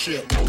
shit.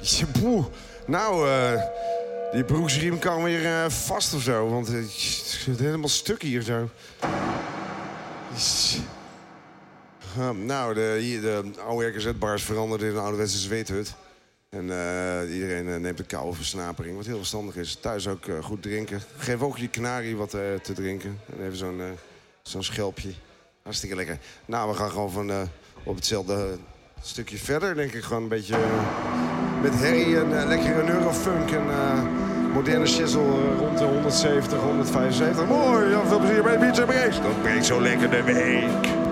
Ja, poeh. Nou, eh, die broeksriem kan weer eh, vast of zo. Want eh, het zit helemaal stuk hier zo. Nou, de, hier, de oude RKZ-bar is veranderd in een ouderwetse zweethut. En iedereen neemt een koude versnapering, wat heel verstandig is. Thuis ook goed drinken. Geef ook je kanarie wat te drinken. En even zo'n zo'n schelpje. Hartstikke lekker. Nou, we gaan gewoon van, op hetzelfde stukje verder, denk ik. Gewoon een beetje eh, met herrie en eh, lekkere neurofunk en eh, moderne shizzle rond de 170, 175. Mooi, ja, veel plezier bij Beach Breaks. Dat brengt zo lekker de week.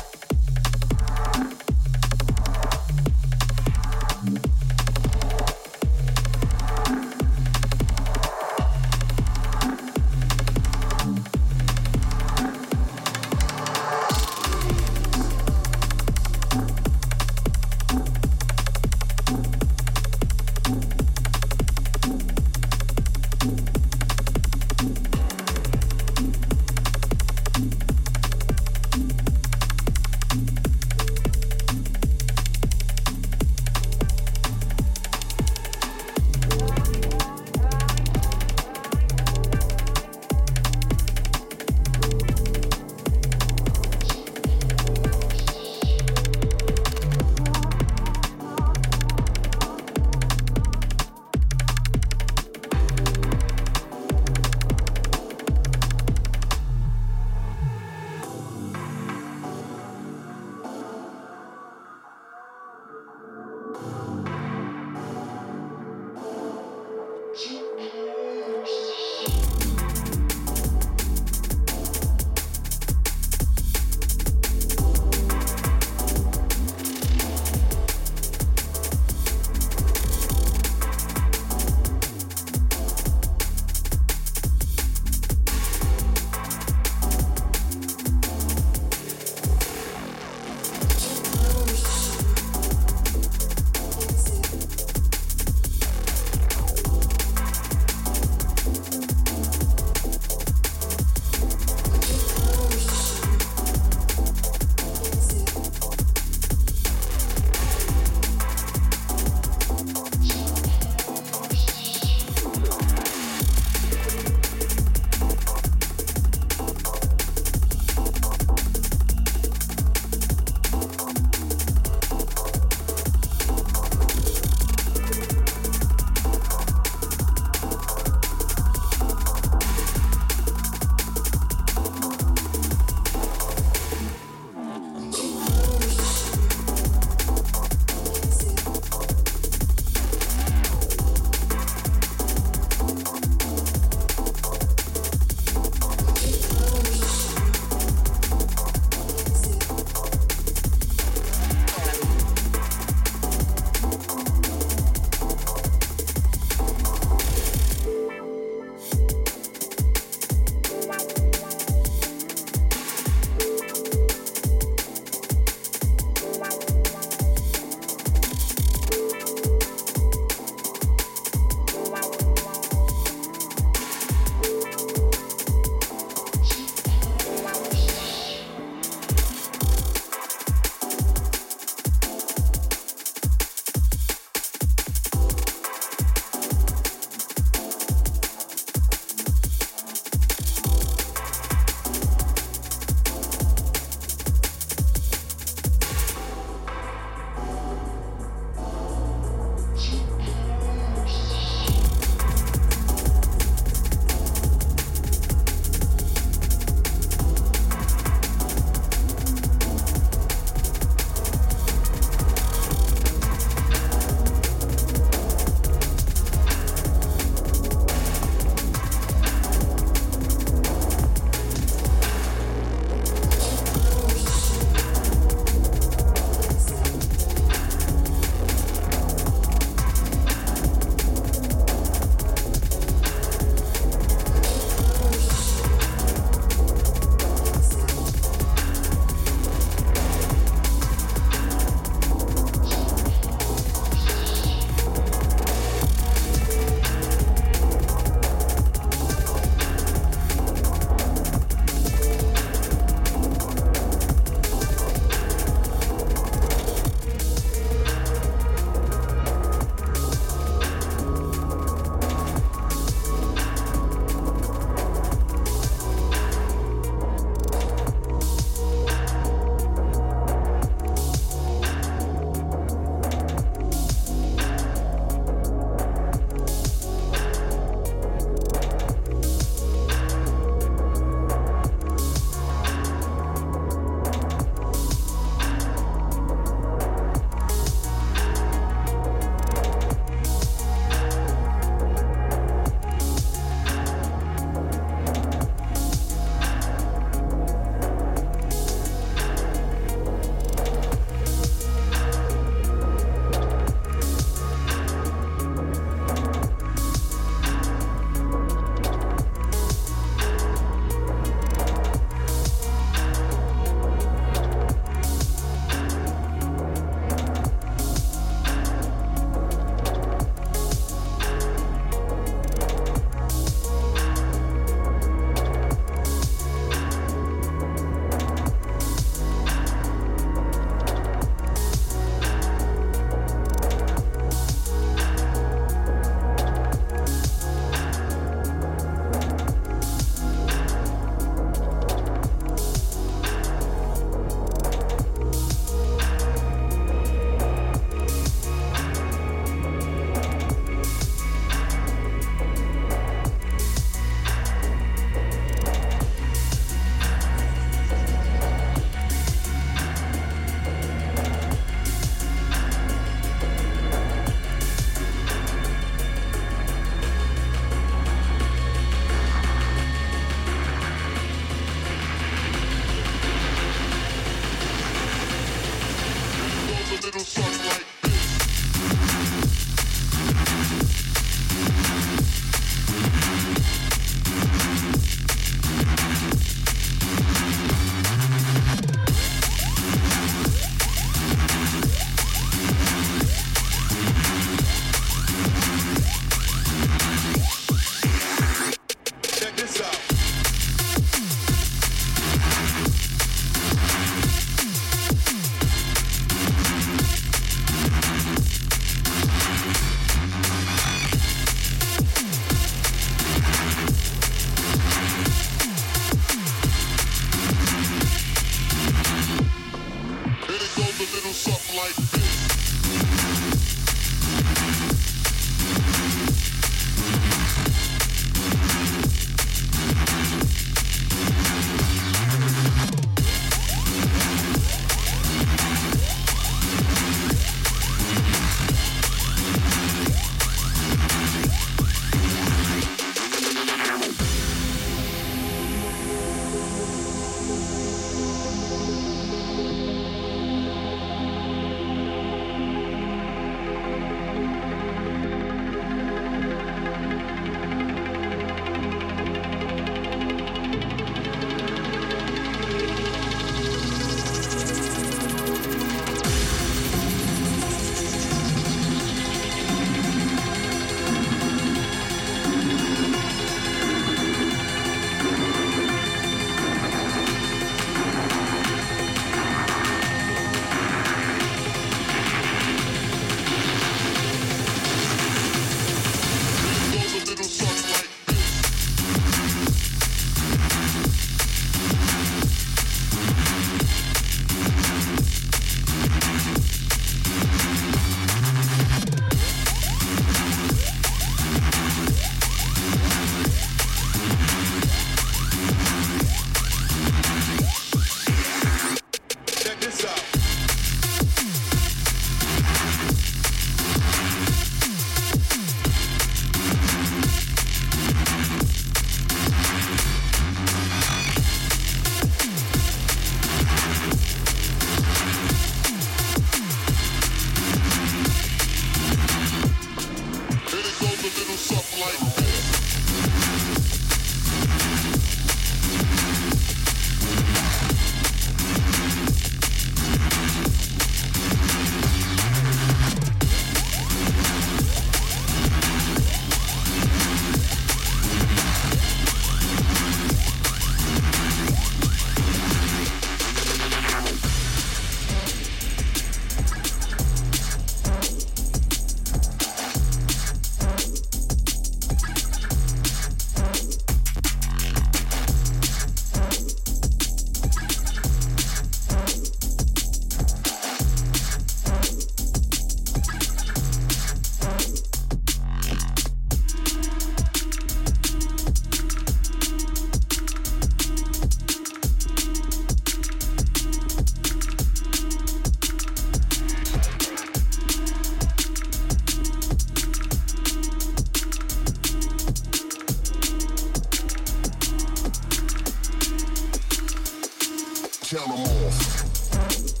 tell them off.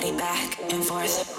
Body back and forth.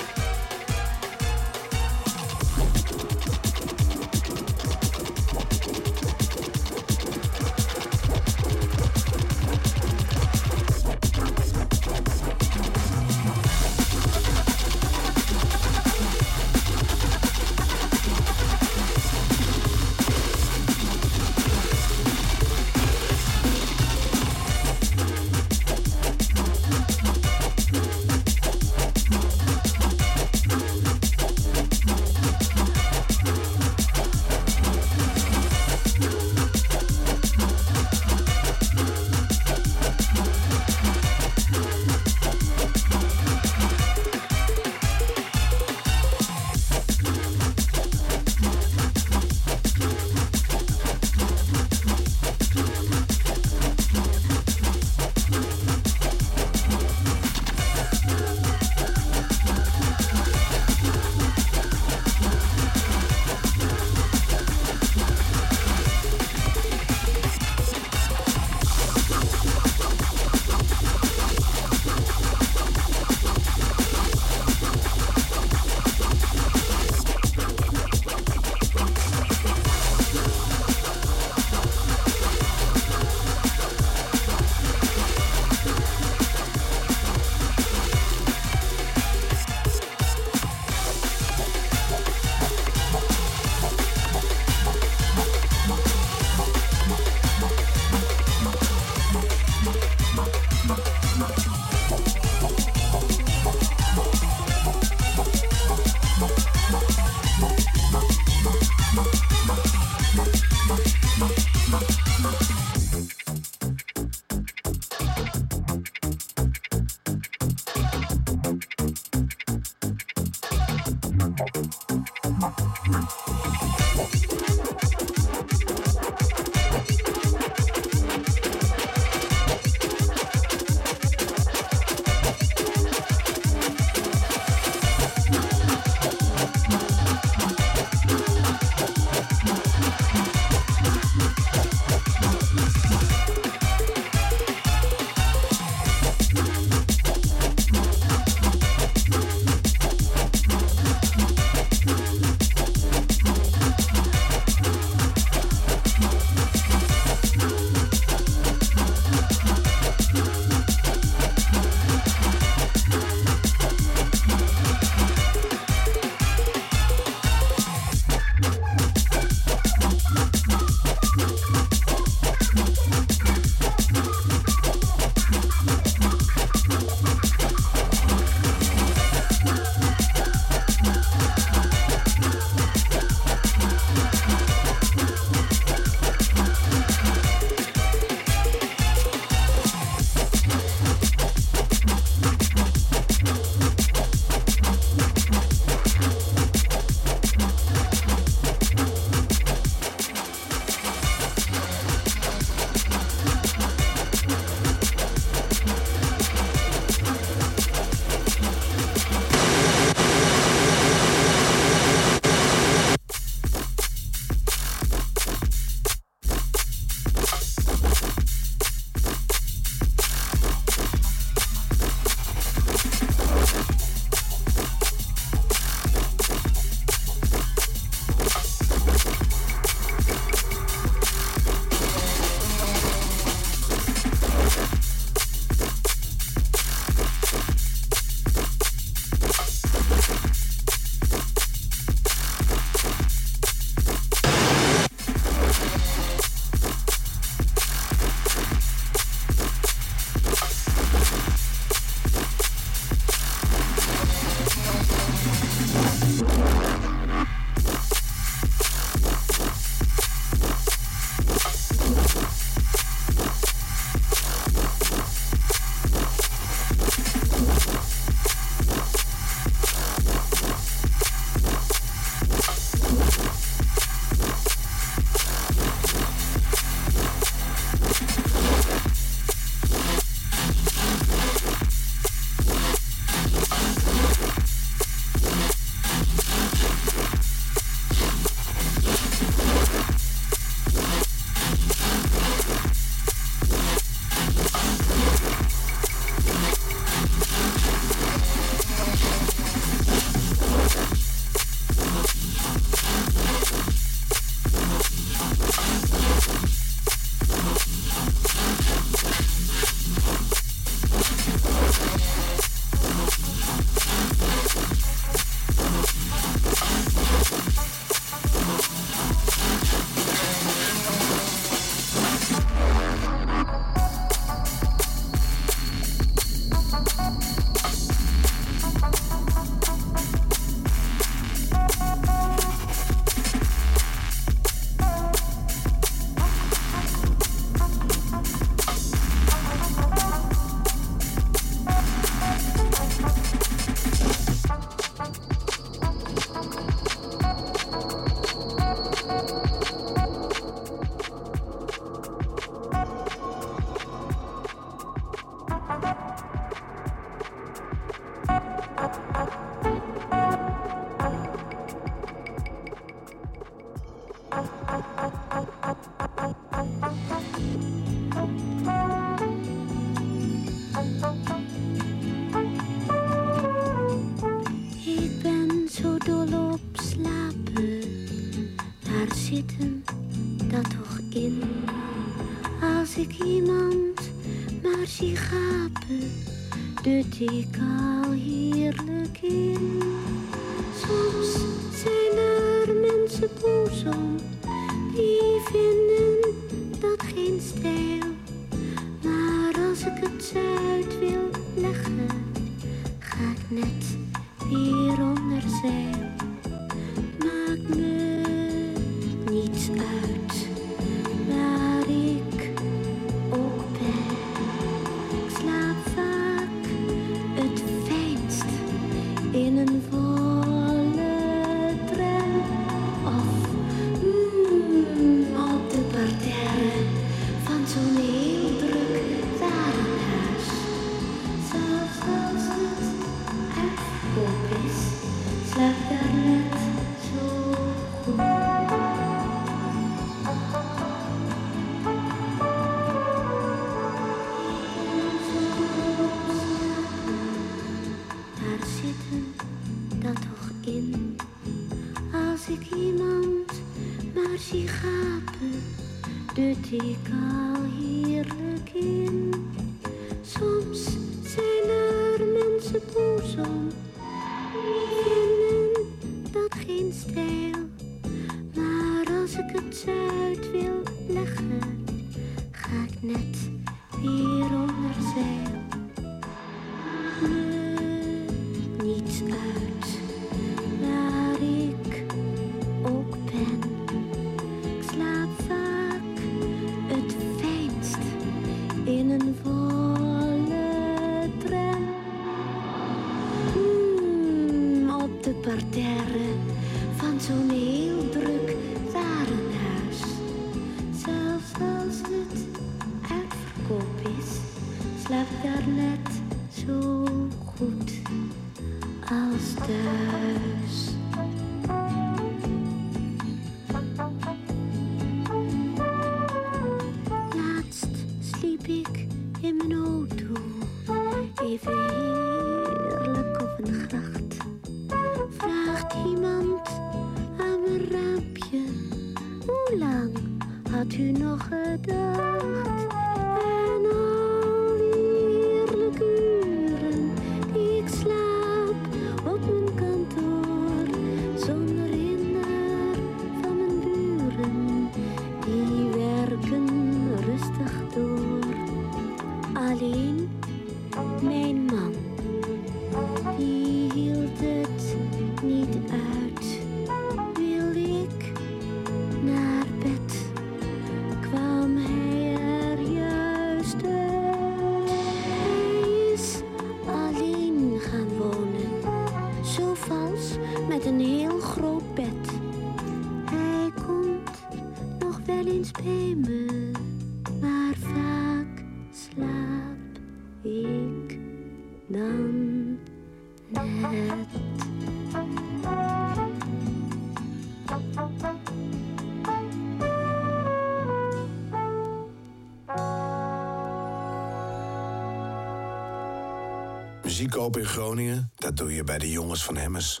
muziek kopen in Groningen, dat doe je bij de jongens van Hemmers.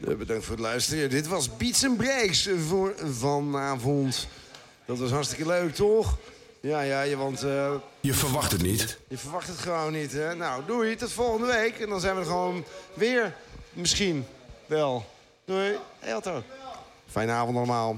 Eh, bedankt voor het luisteren. Dit was Beats and voor vanavond. Dat was hartstikke leuk, toch? Ja, ja, want... Eh, je verwacht het niet. Je verwacht het gewoon niet, hè? Nou, doei, tot volgende week. En dan zijn we er gewoon weer, misschien wel. Doei. Heel Fijne avond allemaal.